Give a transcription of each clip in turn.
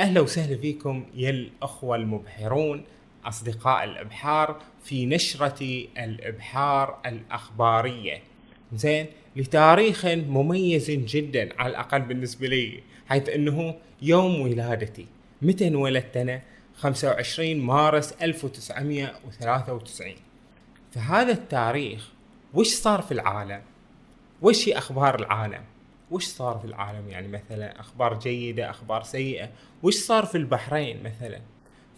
أهلا وسهلا فيكم يا الأخوة المبحرون أصدقاء الإبحار في نشرة الإبحار الأخبارية. زين لتاريخ مميز جدا على الأقل بالنسبة لي حيث أنه يوم ولادتي متى انولدت أنا 25 مارس 1993 فهذا التاريخ وش صار في العالم؟ وش هي أخبار العالم؟ وش صار في العالم؟ يعني مثلا أخبار جيدة أخبار سيئة وش صار في البحرين مثلا؟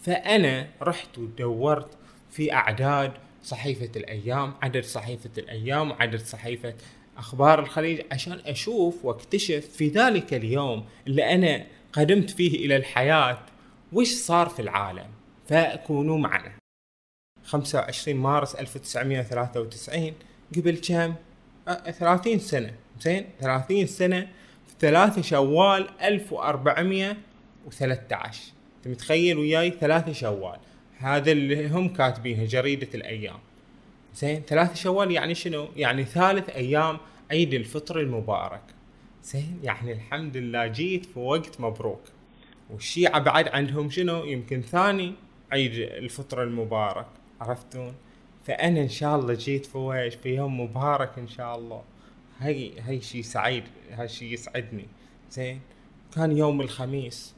فأنا رحت ودورت في أعداد صحيفة الأيام عدد صحيفة الأيام وعدد صحيفة أخبار الخليج عشان أشوف وأكتشف في ذلك اليوم اللي أنا قدمت فيه إلى الحياة وش صار في العالم؟ فكونوا معنا. 25 مارس 1993 قبل كم؟ 30 سنة. زين 30 سنة في 3 شوال 1413 أنت متخيل وياي 3 شوال؟ هذا اللي هم كاتبينه جريدة الأيام. زين 3 شوال يعني شنو؟ يعني ثالث أيام عيد الفطر المبارك. زين يعني الحمد لله جيت في وقت مبروك. والشيعة بعد عندهم شنو؟ يمكن ثاني عيد الفطر المبارك. عرفتون؟ فأنا إن شاء الله جيت في في يوم مبارك إن شاء الله. هاي هاي شي سعيد هاي شي يسعدني زين؟ كان يوم الخميس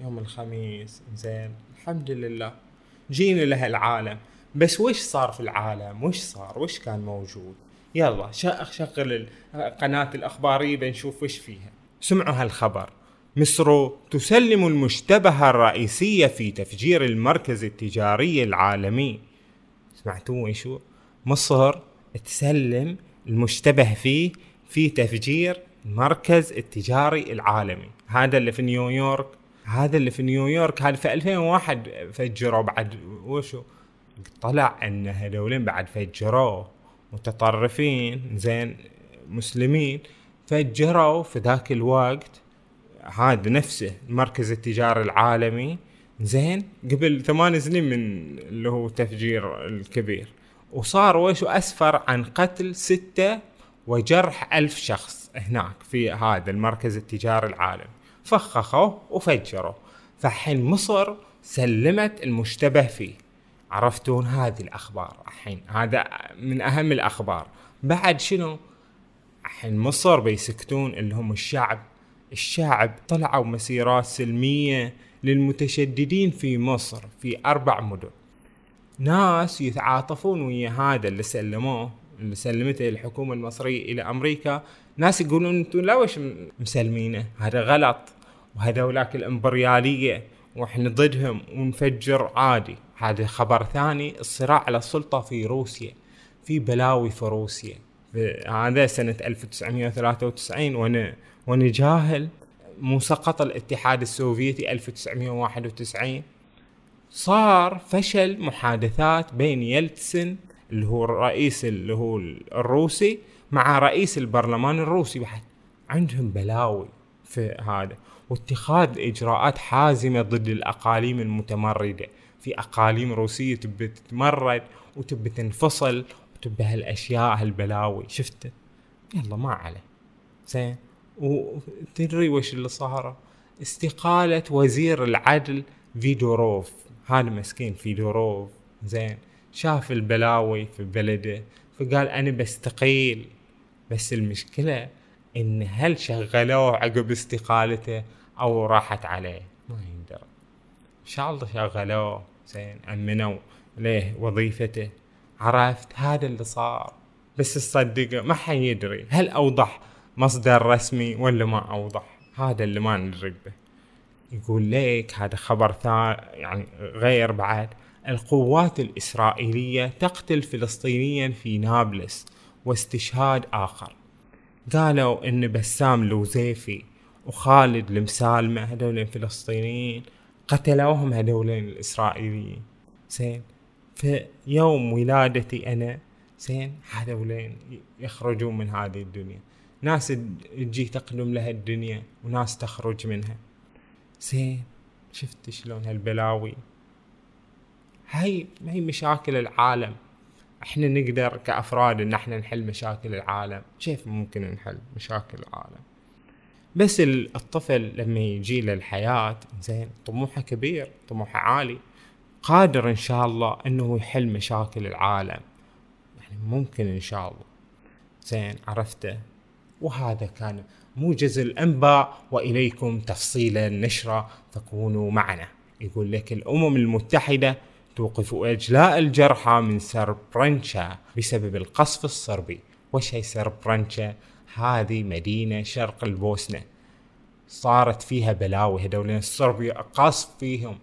يوم الخميس زين؟ الحمد لله. جينا له العالم. بس وش صار في العالم؟ وش صار؟ وش كان موجود؟ يلا شغل القناة الأخبارية بنشوف وش فيها. سمعوا هالخبر. مصر تسلم المشتبه الرئيسية في تفجير المركز التجاري العالمي. سمعتوا شو مصر تسلم المشتبه فيه في تفجير المركز التجاري العالمي. هذا اللي في نيويورك هذا اللي في نيويورك هذا في 2001 فجروا بعد وشو؟ طلع إن هذولين بعد فجروه متطرفين زين مسلمين. فجروا في ذاك الوقت هذا نفسه المركز التجاري العالمي زين قبل ثمان سنين من اللي هو تفجير الكبير. وصار وش أسفر عن قتل ستة وجرح ألف شخص هناك في هذا المركز التجاري العالمي. فخخوا وفجروا فحين مصر سلمت المشتبه فيه. عرفتون هذه الأخبار الحين؟ هذا من أهم الأخبار. بعد شنو؟ الحين مصر بيسكتون اللي هم الشعب. الشعب طلعوا مسيرات سلمية للمتشددين في مصر في أربع مدن. ناس يتعاطفون ويا هذا اللي سلموه اللي سلمته الحكومة المصرية إلى أمريكا. ناس يقولون أنتم لا وش مسلمينه؟ هذا غلط وهذولاك الإمبريالية وإحنا ضدهم ونفجر عادي. هذا خبر ثاني الصراع على السلطة في روسيا في بلاوي في روسيا. هذا سنة 1993 وأنا وأنا جاهل. مو سقط الاتحاد السوفيتي 1991 صار فشل محادثات بين يلتسن اللي هو الرئيس اللي هو الروسي مع رئيس البرلمان الروسي بعد. عندهم بلاوي في هذا. واتخاذ إجراءات حازمة ضد الأقاليم المتمردة. في أقاليم روسية تبي تتمرد وتبي تنفصل وتبي هالأشياء هالبلاوي. شفت؟ يلا ما عليه. زين. وتدري وش اللي صار؟ استقالة وزير العدل فيدوروف. هذا مسكين فيدوروف زين. شاف البلاوي في بلده فقال أنا بستقيل. بس المشكلة إن هل شغلوه عقب استقالته أو راحت عليه؟ ما يندرى. إن شاء الله شغلوه زين. أمنوا ليه وظيفته. عرفت هذا اللي صار. بس تصدق ما حيدري هل أوضح مصدر رسمي ولا ما أوضح. هذا اللي ما ندري به. يقول لك هذا خبر ثاني يعني غير بعد. القوات الإسرائيلية تقتل فلسطينيا في نابلس واستشهاد آخر. قالوا إن بسام لوزيفي وخالد المسالمة هذول الفلسطينيين قتلوهم هذولين الإسرائيليين. زين. في يوم ولادتي أنا زين هذولين يخرجون من هذه الدنيا. ناس تجي تقدم لها الدنيا وناس تخرج منها. زين شفت شلون هالبلاوي؟ هاي هي مشاكل العالم. إحنا نقدر كأفراد إن إحنا نحل مشاكل العالم. كيف ممكن نحل مشاكل العالم؟ بس الطفل لما يجي للحياة زين طموحه كبير طموحه عالي قادر إن شاء الله إنه يحل مشاكل العالم. يعني ممكن إن شاء الله. زين عرفته؟ وهذا كان موجز الأنباء وإليكم تفصيل النشرة فكونوا معنا. يقول لك الأمم المتحدة توقف إجلاء الجرحى من سربرنشا بسبب القصف الصربي. وش هي سربرنشا هذه مدينة شرق البوسنة. صارت فيها بلاوي هذول الصرب قصف فيهم.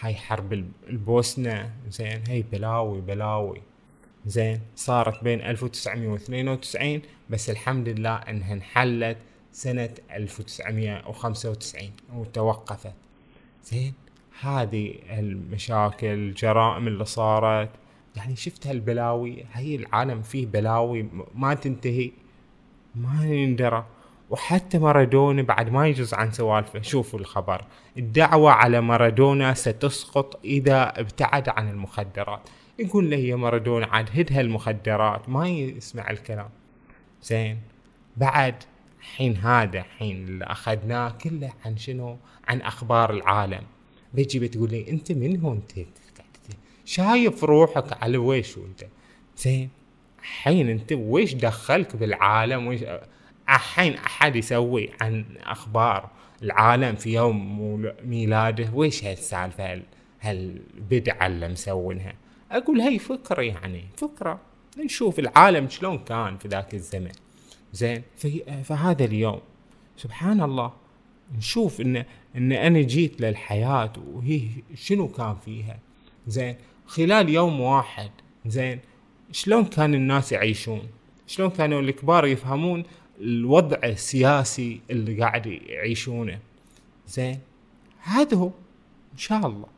هاي حرب البوسنة. زين هي بلاوي بلاوي. زين صارت بين 1992 بس الحمد لله إنها انحلت. سنة 1995 وتوقفت زين هذه المشاكل الجرائم اللي صارت. يعني شفت هالبلاوي؟ هي العالم فيه بلاوي ما تنتهي. ما يندرى. وحتى مارادونا بعد ما يجوز عن سوالفه شوفوا الخبر. الدعوة على مارادونا ستسقط إذا ابتعد عن المخدرات. يقول له يا مارادونا عاد هدها المخدرات ما يسمع الكلام. زين بعد حين هذا حين اللي أخذناه كله عن شنو؟ عن أخبار العالم. بيجي بتقول لي أنت من هو أنت شايف روحك على ويش وأنت؟ زين. حين أنت ويش دخلك بالعالم؟ ويش الحين أحد يسوي عن أخبار العالم في يوم ميلاده؟ ويش هالسالفة؟ هالبدعة اللي مسوينها؟ أقول هي فكرة يعني فكرة. نشوف العالم شلون كان في ذاك الزمن. زين. في فهذا اليوم سبحان الله نشوف إن إن أنا جيت للحياة وهي شنو كان فيها. زين خلال يوم واحد زين شلون كان الناس يعيشون؟ شلون كانوا الكبار يفهمون الوضع السياسي اللي قاعد يعيشونه؟ زين هذا هو. إن شاء الله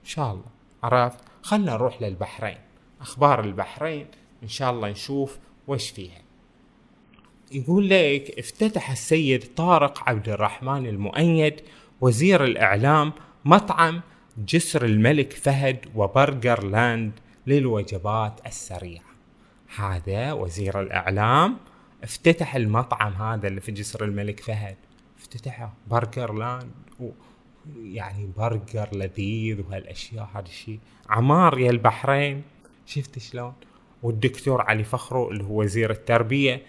إن شاء الله. عرفت؟ خلنا نروح للبحرين. أخبار البحرين إن شاء الله نشوف وش فيها. يقول لك افتتح السيد طارق عبد الرحمن المؤيد وزير الإعلام مطعم جسر الملك فهد وبرجر لاند للوجبات السريعة. هذا وزير الإعلام افتتح المطعم هذا اللي في جسر الملك فهد. افتتحه. برجر لاند. و يعني برجر لذيذ وهالأشياء هذا الشيء. عمار يا البحرين شفت شلون؟ والدكتور علي فخرو اللي هو وزير التربية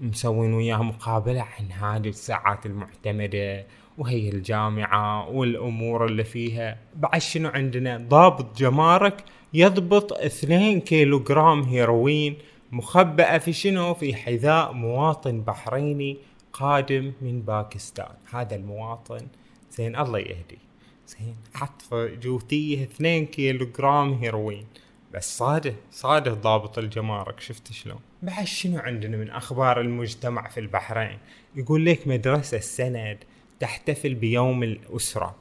مسوين وياه مقابلة عن هذه الساعات المعتمدة وهي الجامعة والأمور اللي فيها. بعد شنو عندنا؟ ضابط جمارك يضبط اثنين كيلو جرام هيروين مخبأة في شنو؟ في حذاء مواطن بحريني قادم من باكستان. هذا المواطن زين الله يهدي زين حط في جوتيه 2 كيلو جرام هيروين. بس صاده صاده ضابط الجمارك شفت شلون؟ بعد شنو عندنا من أخبار المجتمع في البحرين؟ يقول لك مدرسة السند تحتفل بيوم الأسرة.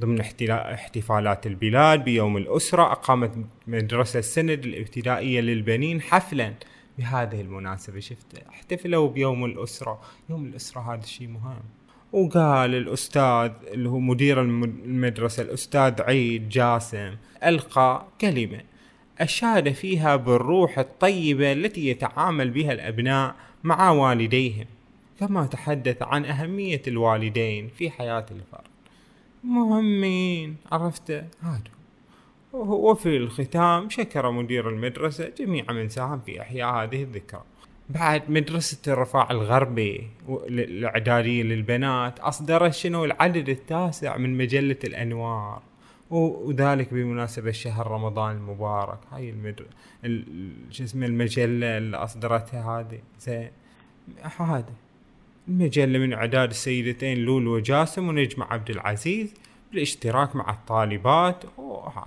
ضمن احتفالات البلاد بيوم الأسرة أقامت مدرسة السند الابتدائية للبنين حفلا. بهذه المناسبة شفت احتفلوا بيوم الأسرة. يوم الأسرة هذا الشيء مهم. وقال الأستاذ اللي هو مدير المدرسة الأستاذ عيد جاسم ألقى كلمة. أشاد فيها بالروح الطيبة التي يتعامل بها الأبناء مع والديهم كما تحدث عن أهمية الوالدين في حياة الفرد. مهمين عرفت؟ هذا وفي الختام شكر مدير المدرسة جميع من ساهم في إحياء هذه الذكرى. بعد مدرسة الرفاع الغربي الإعدادية للبنات أصدرت شنو العدد التاسع من مجلة الأنوار. وذلك بمناسبة شهر رمضان المبارك. هاي المدر... شو اسمه المجلة اللي أصدرتها هذه. زين. هذا المجلة من إعداد السيدتين لولو وجاسم ونجمة عبد العزيز بالاشتراك مع الطالبات. وهذا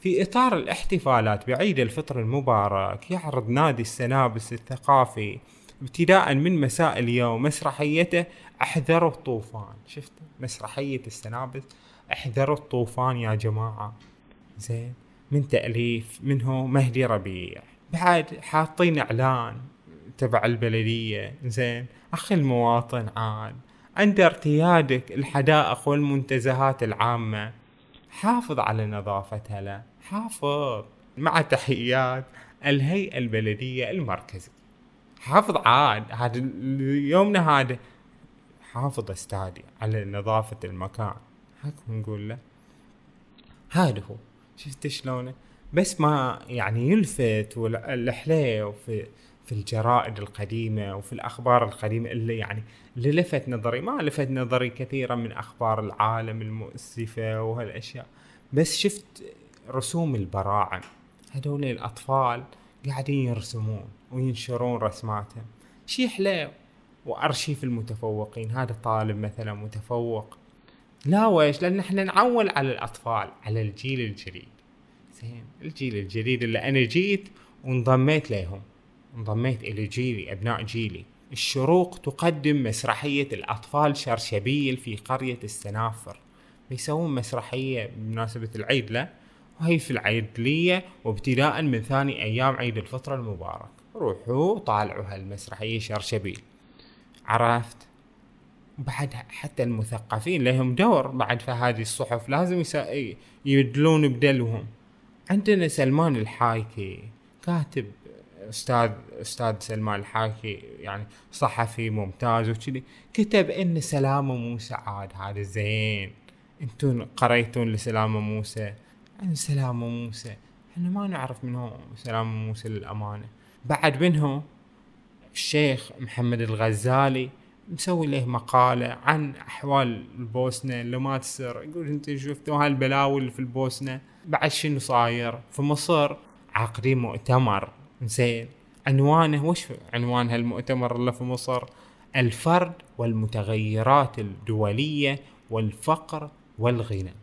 في إطار الاحتفالات بعيد الفطر المبارك يعرض نادي السنابس الثقافي ابتداء من مساء اليوم مسرحيته احذروا الطوفان. شفت؟ مسرحية السنابس. احذروا الطوفان يا جماعة. زين من تأليف؟ منه مهدي ربيع. بعد حاطين إعلان تبع البلدية. زين أخي المواطن عاد. عند ارتيادك الحدائق والمنتزهات العامة. حافظ على نظافتها له حافظ. مع تحيات الهيئة البلدية المركزية. حافظ عاد. هذا يومنا هذا. حافظ استادي على نظافة المكان. هاك نقول له. هذا هو. شفت شلونه بس ما يعني يلفت والحليو في في الجرائد القديمة وفي الأخبار القديمة اللي يعني اللي لفت نظري. ما لفت نظري كثيرا من أخبار العالم المؤسفة وهالأشياء. بس شفت رسوم البراعم. هذول الأطفال قاعدين يرسمون وينشرون رسماتهم. شي حلو وأرشيف المتفوقين. هذا طالب مثلا متفوق. لا ويش لأن إحنا نعول على الأطفال على الجيل الجديد. زين الجيل الجديد اللي أنا جيت وانضميت لهم انضميت إلى جيلي أبناء جيلي. الشروق تقدم مسرحية الأطفال شرشبيل في قرية السنافر. بيسوون مسرحية بمناسبة العيد له وهي في العيدلية وابتداء من ثاني أيام عيد الفطر المبارك. روحوا طالعوا هالمسرحية شرشبيل. عرفت؟ بعد حتى المثقفين لهم دور بعد في هذه الصحف. لازم يدلون بدلوهم عندنا سلمان الحايكي كاتب أستاذ أستاذ سلمان الحاكي يعني صحفي ممتاز وكذي. كتب إن سلامه موسى عاد هذا زين. أنتم قريتون لسلامه موسى؟ عن سلامه موسى. إحنا ما نعرف من هو سلامه موسى للأمانة. بعد منه الشيخ محمد الغزالي مسوي له مقالة عن أحوال البوسنة اللي ما تصير. يقول أنت شفتوا هالبلاوي اللي في البوسنة؟ بعد شنو صاير؟ في مصر عاقدين مؤتمر. زين. عنوانه وش عنوان هالمؤتمر اللي في مصر؟ الفرد والمتغيرات الدولية والفقر والغنى.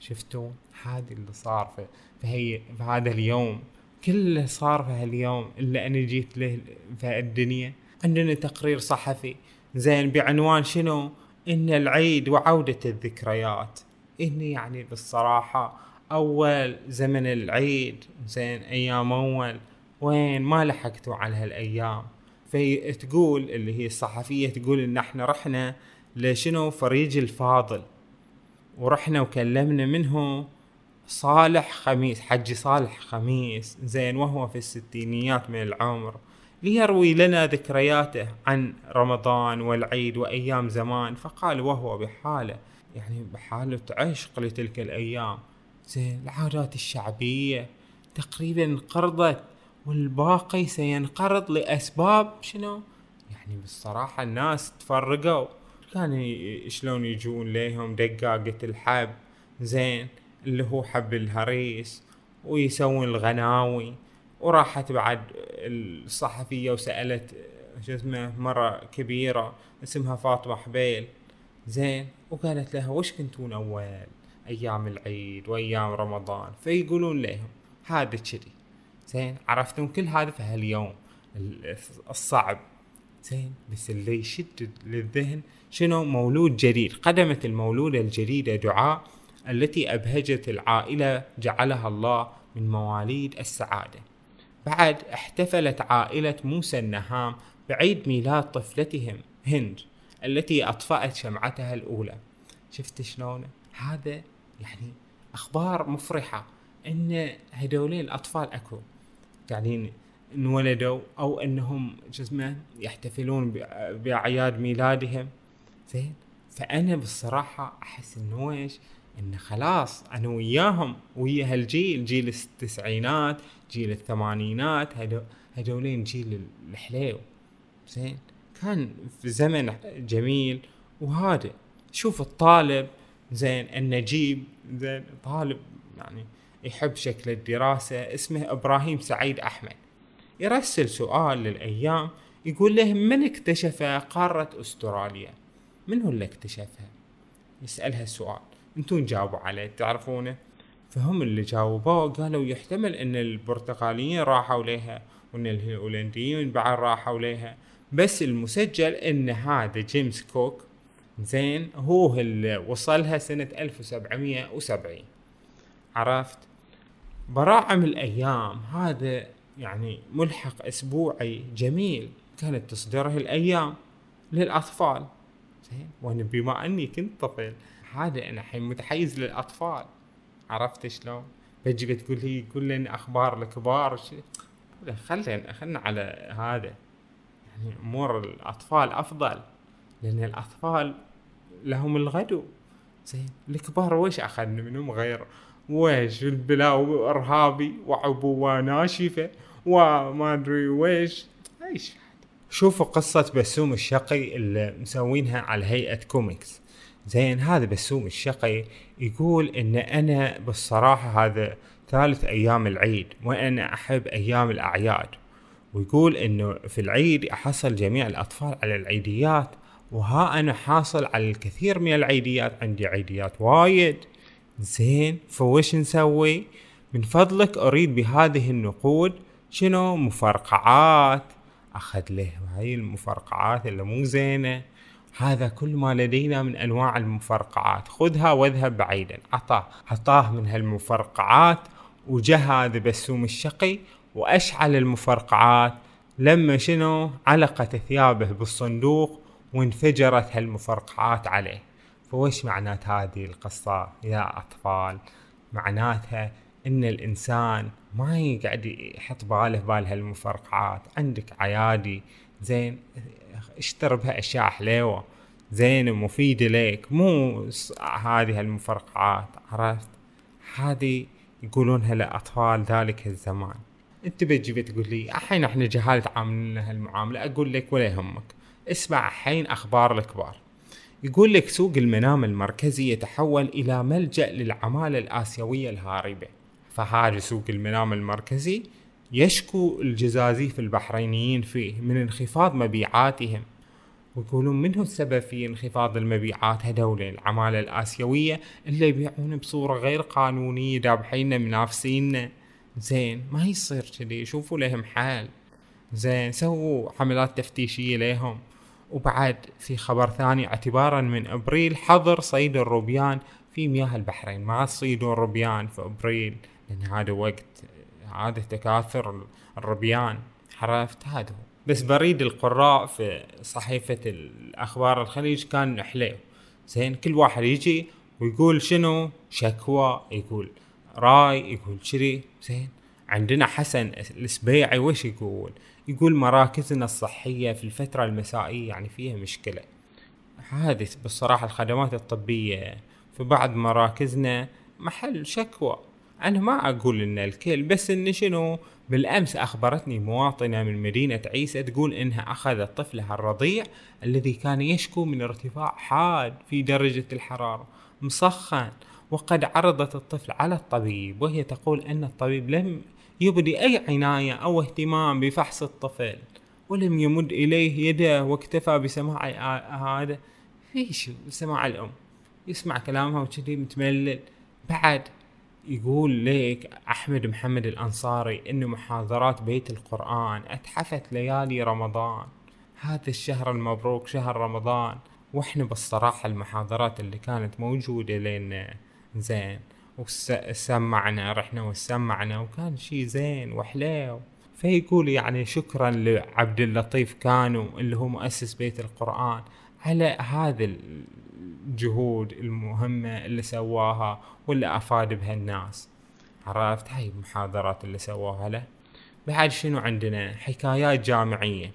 شفتوا؟ هذا اللي صار في, في, في هذا اليوم. كله صار في هاليوم اللي أنا جيت له في الدنيا. عندنا تقرير صحفي زين بعنوان شنو؟ إن العيد وعودة الذكريات. إني يعني بالصراحة أول زمن العيد زين أيام أول. وين؟ ما لحقتوا على هالأيام. في تقول اللي هي الصحفية تقول إن إحنا رحنا لشنو؟ فريج الفاضل. ورحنا وكلمنا منه صالح خميس حجي صالح خميس زين وهو في الستينيات من العمر. ليروي لنا ذكرياته عن رمضان والعيد وأيام زمان. فقال وهو بحاله يعني بحالة عشق لتلك الأيام. زين العادات الشعبية تقريبا انقرضت والباقي سينقرض لأسباب شنو؟ يعني بالصراحة الناس تفرقوا. كان شلون يجون ليهم دقاقة الحب زين اللي هو حب الهريس ويسوون الغناوي. وراحت بعد الصحفية وسألت شو اسمه مرة كبيرة اسمها فاطمة حبيل. زين وقالت لها وش كنتون أول؟ أيام العيد وأيام رمضان. فيقولون لهم هذا كذي. زين عرفتم كل هذا في هاليوم الصعب. زين بس اللي يشد للذهن شنو؟ مولود جديد قدمت المولودة الجديدة دعاء التي أبهجت العائلة جعلها الله من مواليد السعادة. بعد احتفلت عائلة موسى النهام بعيد ميلاد طفلتهم هند التي أطفأت شمعتها الأولى. شفت شلون؟ هذا يعني أخبار مفرحة إن هذولين الأطفال أكو. قاعدين انولدوا إنهم شو اسمه يحتفلون باعياد ميلادهم. زين؟ فأنا بالصراحة أحس إنه إيش؟ انه خلاص أنا وياهم ويا هالجيل جيل التسعينات جيل الثمانينات هذولين جيل الحليو. زين؟ كان في زمن جميل وهادئ شوف الطالب زين النجيب زين طالب يعني يحب شكل الدراسة اسمه إبراهيم سعيد أحمد. يرسل سؤال للأيام يقول له من اكتشف قارة أستراليا؟ من هو اللي اكتشفها؟ يسألها السؤال انتون جاوبوا عليه تعرفونه؟ فهم اللي جاوبوه قالوا يحتمل إن البرتغاليين راحوا لها وإن الهولنديين بعد راحوا لها بس المسجل إن هذا جيمس كوك زين هو اللي وصلها سنة 1770 عرفت؟ براعم الأيام هذا يعني ملحق أسبوعي جميل كانت تصدره الأيام للأطفال. زين وأنا بما أني كنت طفل هذا أنا الحين متحيز للأطفال. عرفت شلون؟ بتجي بتقول لي يقول لي أخبار الكبار خلينا خلينا على هذا. يعني أمور الأطفال أفضل. لأن الأطفال لهم الغدو. زين الكبار وش اخذنا منهم غير؟ ويش البلاوي ارهابي وعبوة ناشفة وما أدري ويش إيش شوفوا قصة بسوم الشقي اللي مسوينها على هيئة كوميكس. زين هذا بسوم الشقي يقول إن أنا بالصراحة هذا ثالث أيام العيد وأنا أحب أيام الأعياد. ويقول إنه في العيد أحصل جميع الأطفال على العيديات وها أنا حاصل على الكثير من العيديات عندي عيديات وايد. زين فوش نسوي؟ من فضلك أريد بهذه النقود شنو؟ مفرقعات. أخذ له هاي المفرقعات اللي مو زينة. هذا كل ما لدينا من أنواع المفرقعات. خذها واذهب بعيدا. عطاه عطاه من هالمفرقعات وجا هذا بسوم الشقي وأشعل المفرقعات لما شنو علقت ثيابه بالصندوق وانفجرت هالمفرقعات عليه. فوش معنات هذه القصة يا أطفال؟ معناتها إن الإنسان ما يقعد يحط باله بال هالمفرقعات عندك عيادي زين اشتر بها اشياء حليوة. زين ومفيدة لك مو هذه المفرقعات عرفت؟ هذه يقولونها لأطفال ذلك الزمان. أنت بتجي بتقول لي الحين إحنا جهال تعاملنا هالمعاملة. أقول لك ولا يهمك. اسمع الحين أخبار الكبار. يقول لك سوق المنام المركزي يتحول إلى ملجأ للعمالة الآسيوية الهاربة. فهذا سوق المنام المركزي يشكو الجزازيف البحرينيين فيه من انخفاض مبيعاتهم. ويقولون من هو السبب في انخفاض المبيعات هذول العمالة الآسيوية اللي يبيعون بصورة غير قانونية دابحين منافسينا زين ما يصير كذي شوفوا لهم حل زين سووا حملات تفتيشية لهم. وبعد في خبر ثاني اعتبارا من أبريل حظر صيد الروبيان في مياه البحرين. ما تصيدون روبيان في أبريل لأن هذا وقت عادة تكاثر الروبيان عرفت؟ هذا هو. بس بريد القراء في صحيفة الأخبار الخليج كان حليو. زين كل واحد يجي ويقول شنو؟ شكوى يقول راي يقول شري. زين عندنا حسن السبيعي وش يقول؟ يقول مراكزنا الصحية في الفترة المسائية يعني فيها مشكلة. هذه بالصراحة الخدمات الطبية. في بعض مراكزنا محل شكوى. أنا ما أقول إن الكل بس إن شنو؟ بالأمس أخبرتني مواطنة من مدينة عيسى تقول إنها أخذت طفلها الرضيع الذي كان يشكو من ارتفاع حاد في درجة الحرارة مسخن وقد عرضت الطفل على الطبيب وهي تقول إن الطبيب لم يبدي أي عناية أو اهتمام بفحص الطفل ولم يمد إليه يده واكتفى بسماع هذا إيش؟ سماع الأم يسمع كلامها وكذي متملل. بعد يقول لك أحمد محمد الأنصاري ان محاضرات بيت القرآن أتحفت ليالي رمضان. هذا الشهر المبروك شهر رمضان. وإحنا بالصراحة المحاضرات اللي كانت موجودة لنا زين. وسمعنا رحنا وسمعنا وكان شي زين وحليو. فيقول يعني شكرا لعبد اللطيف كانوا اللي هو مؤسس بيت القرآن على هذا الجهود المهمة اللي سواها واللي أفاد بها الناس. عرفت؟ هاي المحاضرات اللي سواها له. بعد شنو عندنا؟ حكايات جامعية.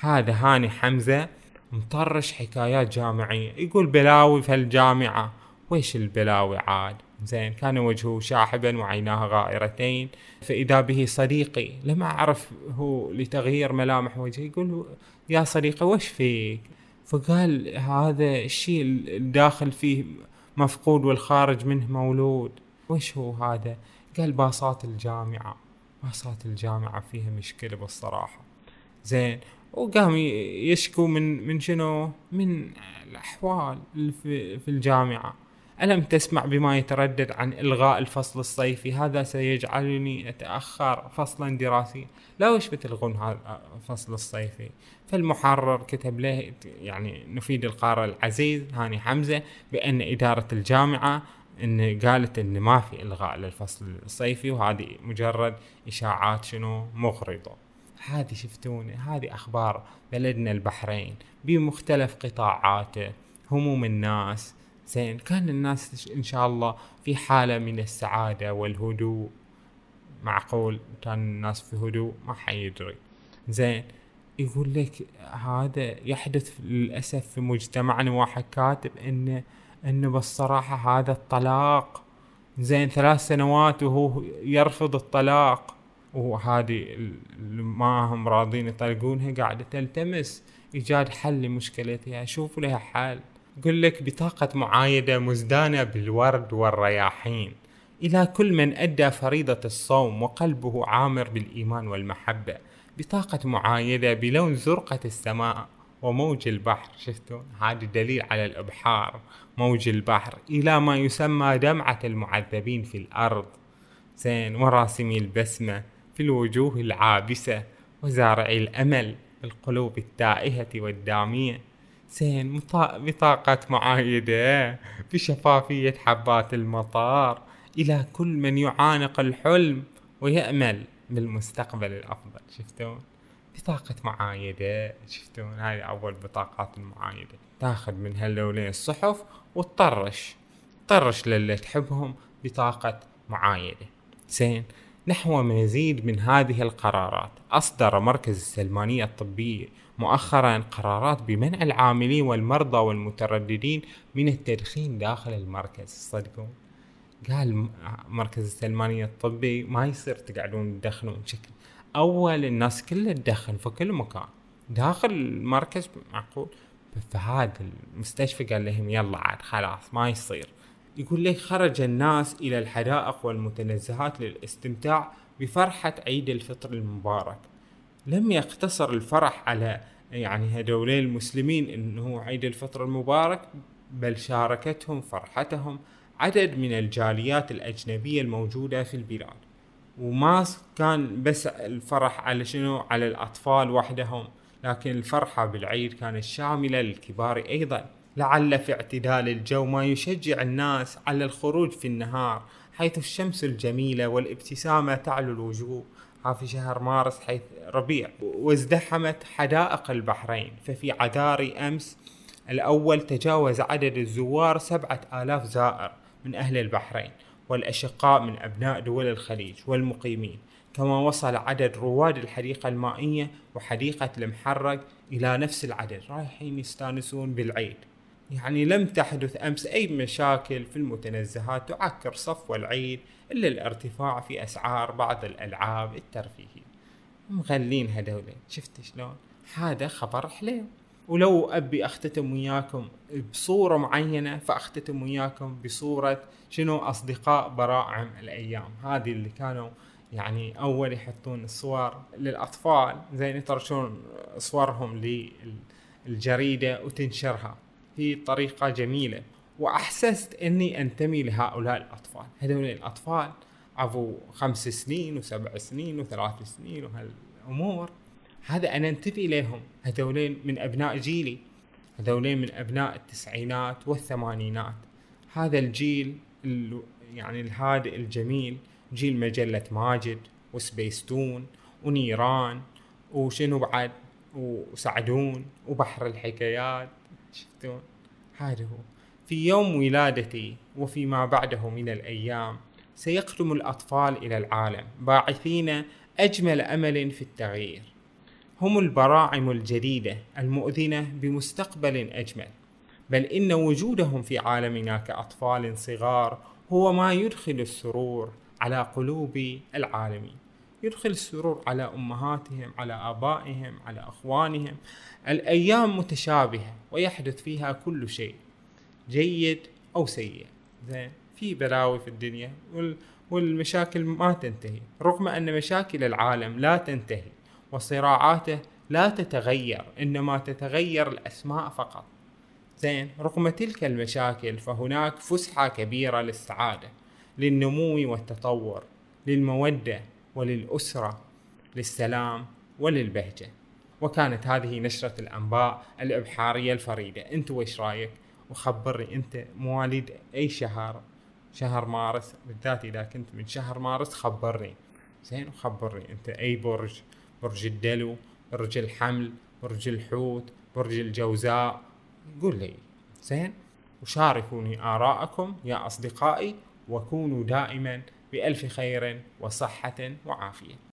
هذا هاني حمزة مطرش حكايات جامعية. يقول بلاوي في الجامعة. ويش البلاوي عاد؟ زين كان وجهه شاحبا وعيناه غائرتين. فإذا به صديقي لما أعرف هو لتغيير ملامح وجهه يقول يا صديقي وش فيك؟ فقال هذا الشيء الداخل فيه مفقود والخارج منه مولود. وش هو هذا؟ قال باصات الجامعة. باصات الجامعة فيها مشكلة بالصراحة. زين. وقام يشكو من من شنو؟ من الأحوال اللي في, في الجامعة. ألم تسمع بما يتردد عن إلغاء الفصل الصيفي؟ هذا سيجعلني أتأخر فصلا دراسيا لا وش بتلغون هذا الفصل الصيفي؟ فالمحرر كتب له يعني نفيد القارئ العزيز هاني حمزة بأن إدارة الجامعة إن قالت إن ما في إلغاء للفصل الصيفي وهذه مجرد إشاعات شنو؟ مغرضة. هذه شفتوني؟ هذه أخبار بلدنا البحرين. بمختلف قطاعاته هموم الناس زين كان الناس إن شاء الله في حالة من السعادة والهدوء. معقول؟ كان الناس في هدوء؟ ما حيدري زين يقول لك هذا يحدث للأسف في مجتمعنا واحد كاتب انه انه بالصراحة هذا الطلاق. زين ثلاث سنوات وهو يرفض الطلاق. وهذه ما هم راضين يطلقونها قاعدة تلتمس. إيجاد حل لمشكلتها. شوفوا لها حل. يقول لك بطاقة معايدة مزدانة بالورد والرياحين. إلى كل من أدى فريضة الصوم وقلبه عامر بالإيمان والمحبة. بطاقة معايدة بلون زرقة السماء وموج البحر. شفتوا؟ هذا دليل على الإبحار. موج البحر إلى ما يسمى دمعة المعذبين في الأرض. زين وراسمي البسمة في الوجوه العابسة وزارعي الأمل القلوب التائهة والدامية. زين بطاقة معايدة بشفافية حبات المطار إلى كل من يعانق الحلم ويأمل بالمستقبل الأفضل شفتون؟ بطاقة معايدة شفتون؟ هاي أول بطاقات المعايدة. تاخذ من هاللونين الصحف وتطرش طرش للي تحبهم بطاقة معايدة. زين؟ نحو مزيد من هذه القرارات. أصدر مركز السلمانية الطبية مؤخرا قرارات بمنع العاملين والمرضى والمترددين من التدخين داخل المركز. صدقون قال مركز السلمانية الطبي ما يصير تقعدون تدخنون. بشكل أول الناس كلها تدخن في كل مكان. داخل المركز معقول؟ فهذا المستشفى قال لهم يلا عاد خلاص ما يصير. يقول لك خرج الناس إلى الحدائق والمتنزهات للاستمتاع بفرحة عيد الفطر المبارك. لم يقتصر الفرح على يعني هذول المسلمين إنه عيد الفطر المبارك بل شاركتهم فرحتهم عدد من الجاليات الأجنبية الموجودة في البلاد. وما كان بس الفرح على شنو؟ على الأطفال وحدهم لكن الفرحة بالعيد كانت شاملة للكبار أيضا. لعل في اعتدال الجو ما يشجع الناس على الخروج في النهار حيث الشمس الجميلة والابتسامة تعلو الوجوه. في شهر مارس حيث ربيع وازدحمت حدائق البحرين. ففي عذاري أمس الأول تجاوز عدد الزوار سبعة آلاف زائر من أهل البحرين والأشقاء من أبناء دول الخليج والمقيمين. كما وصل عدد رواد الحديقة المائية وحديقة المحرق إلى نفس العدد. رايحين يستانسون بالعيد. يعني لم تحدث أمس أي مشاكل في المتنزهات تعكر صفو العيد إلا الارتفاع في أسعار بعض الألعاب الترفيهية. مغلين هذولين شفت شلون؟ هذا خبر حليو ولو أبي أختتم وياكم بصورة معينة فأختتم وياكم بصورة شنو أصدقاء براعم الأيام. هذه اللي كانوا يعني أول يحطون الصور للأطفال. زين يطرشون صورهم للجريدة وتنشرها. هي طريقة جميلة وأحسست إني أنتمي لهؤلاء الأطفال. هذول الأطفال عفوا خمس سنين وسبع سنين وثلاث سنين وهالأمور. هذا أنا انتمي إليهم. هذولين من أبناء جيلي. هذولين من أبناء التسعينات والثمانينات. هذا الجيل يعني الهادئ الجميل جيل مجلة ماجد وسبيستون ونيران وشنو بعد؟ وسعدون وبحر الحكايات. شفتون؟ هذا في يوم ولادتي وفيما بعده من الأيام سيقدم الأطفال إلى العالم باعثين أجمل أمل في التغيير. هم البراعم الجديدة المؤذنة بمستقبل أجمل. بل إن وجودهم في عالمنا كأطفال صغار هو ما يدخل السرور على قلوب العالمين. يدخل السرور على أمهاتهم على آبائهم على أخوانهم. الأيام متشابهة ويحدث فيها كل شيء جيد أو سيء. زين في بلاوي في الدنيا والمشاكل ما تنتهي رغم أن مشاكل العالم لا تنتهي وصراعاته لا تتغير إنما تتغير الأسماء فقط. زين رغم تلك المشاكل فهناك فسحة كبيرة للسعادة للنمو والتطور للمودة وللأسرة للسلام وللبهجة. وكانت هذه نشرة الأنباء الإبحارية الفريدة. أنت وإيش رأيك؟ وخبرني أنت مواليد أي شهر؟ شهر مارس بالذات إذا كنت من شهر مارس خبرني. زين وخبرني أنت. أي برج؟ برج الدلو برج الحمل برج الحوت برج الجوزاء. قول لي. زين؟ وشاركوني آراءكم يا أصدقائي وكونوا دائما بألف خير وصحة وعافية.